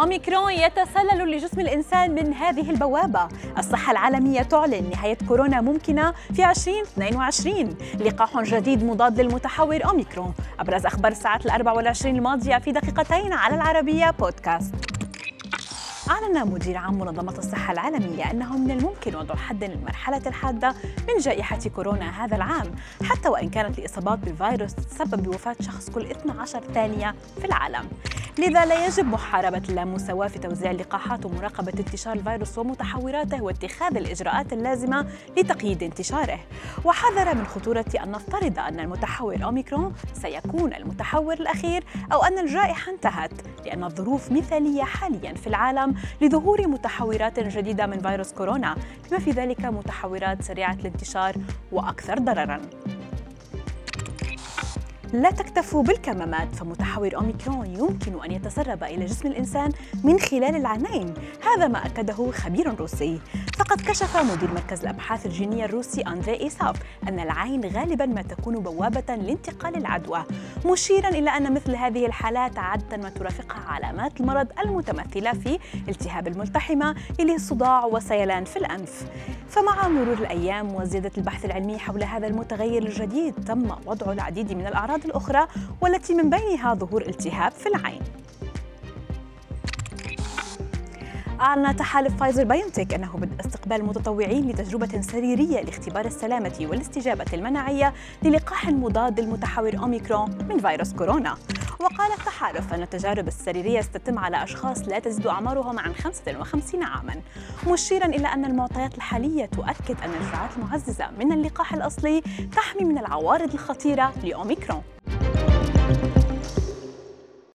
أوميكرون يتسلل لجسم الإنسان من هذه البوابة. الصحة العالمية تعلن نهاية كورونا ممكنة في 2022 لقاح جديد مضاد للمتحور أوميكرون. أبرز أخبار الساعات الأربع والعشرين الماضية في دقيقتين على العربية بودكاست. أعلن مدير عام منظمة الصحة العالمية أنه من الممكن وضع حد للمرحلة الحادة من جائحة كورونا هذا العام حتى وإن كانت الإصابات بالفيروس تسبب بوفاة شخص كل 12 ثانية في العالم. لذا لا يجب محاربة اللامساواة في توزيع اللقاحات ومراقبة انتشار الفيروس ومتحوراته واتخاذ الإجراءات اللازمة لتقييد انتشاره. وحذر من خطورة أن نفترض أن المتحور أوميكرون سيكون المتحور الأخير أو أن الجائحة انتهت لأن الظروف مثالية حاليا في العالم لظهور متحورات جديدة من فيروس كورونا بما في ذلك متحورات سريعة الانتشار وأكثر ضرراً. لا تكتفوا بالكمامات فمتحور أوميكرون يمكن أن يتسرب إلى جسم الإنسان من خلال العينين. هذا ما أكده خبير روسي. فقد كشف مدير مركز الأبحاث الجينية الروسي أندري إيساف أن العين غالبا ما تكون بوابة لانتقال العدوى مشيرا إلى أن مثل هذه الحالات عادة ما ترافقها علامات المرض المتمثلة في التهاب الملتحمة إلى صداع وسيلان في الأنف. فمع مرور الأيام وزيادة البحث العلمي حول هذا المتغير الجديد تم وضع العديد من الأعراض الأخرى والتي من بينها ظهور التهاب في العين. أعلن تحالف فايزر بايونتك أنه بدء استقبال متطوعين لتجربة سريرية لاختبار السلامة والاستجابة المناعية للقاح مضاد للمتحور أوميكرون من فيروس كورونا. وقال التحالف أن التجارب السريرية ستتم على أشخاص لا تزيد أعمارهم عن 55 عاما مشيرا إلى أن المعطيات الحالية تؤكد أن الجرعات المعززة من اللقاح الأصلي تحمي من العوارض الخطيرة لأوميكرون.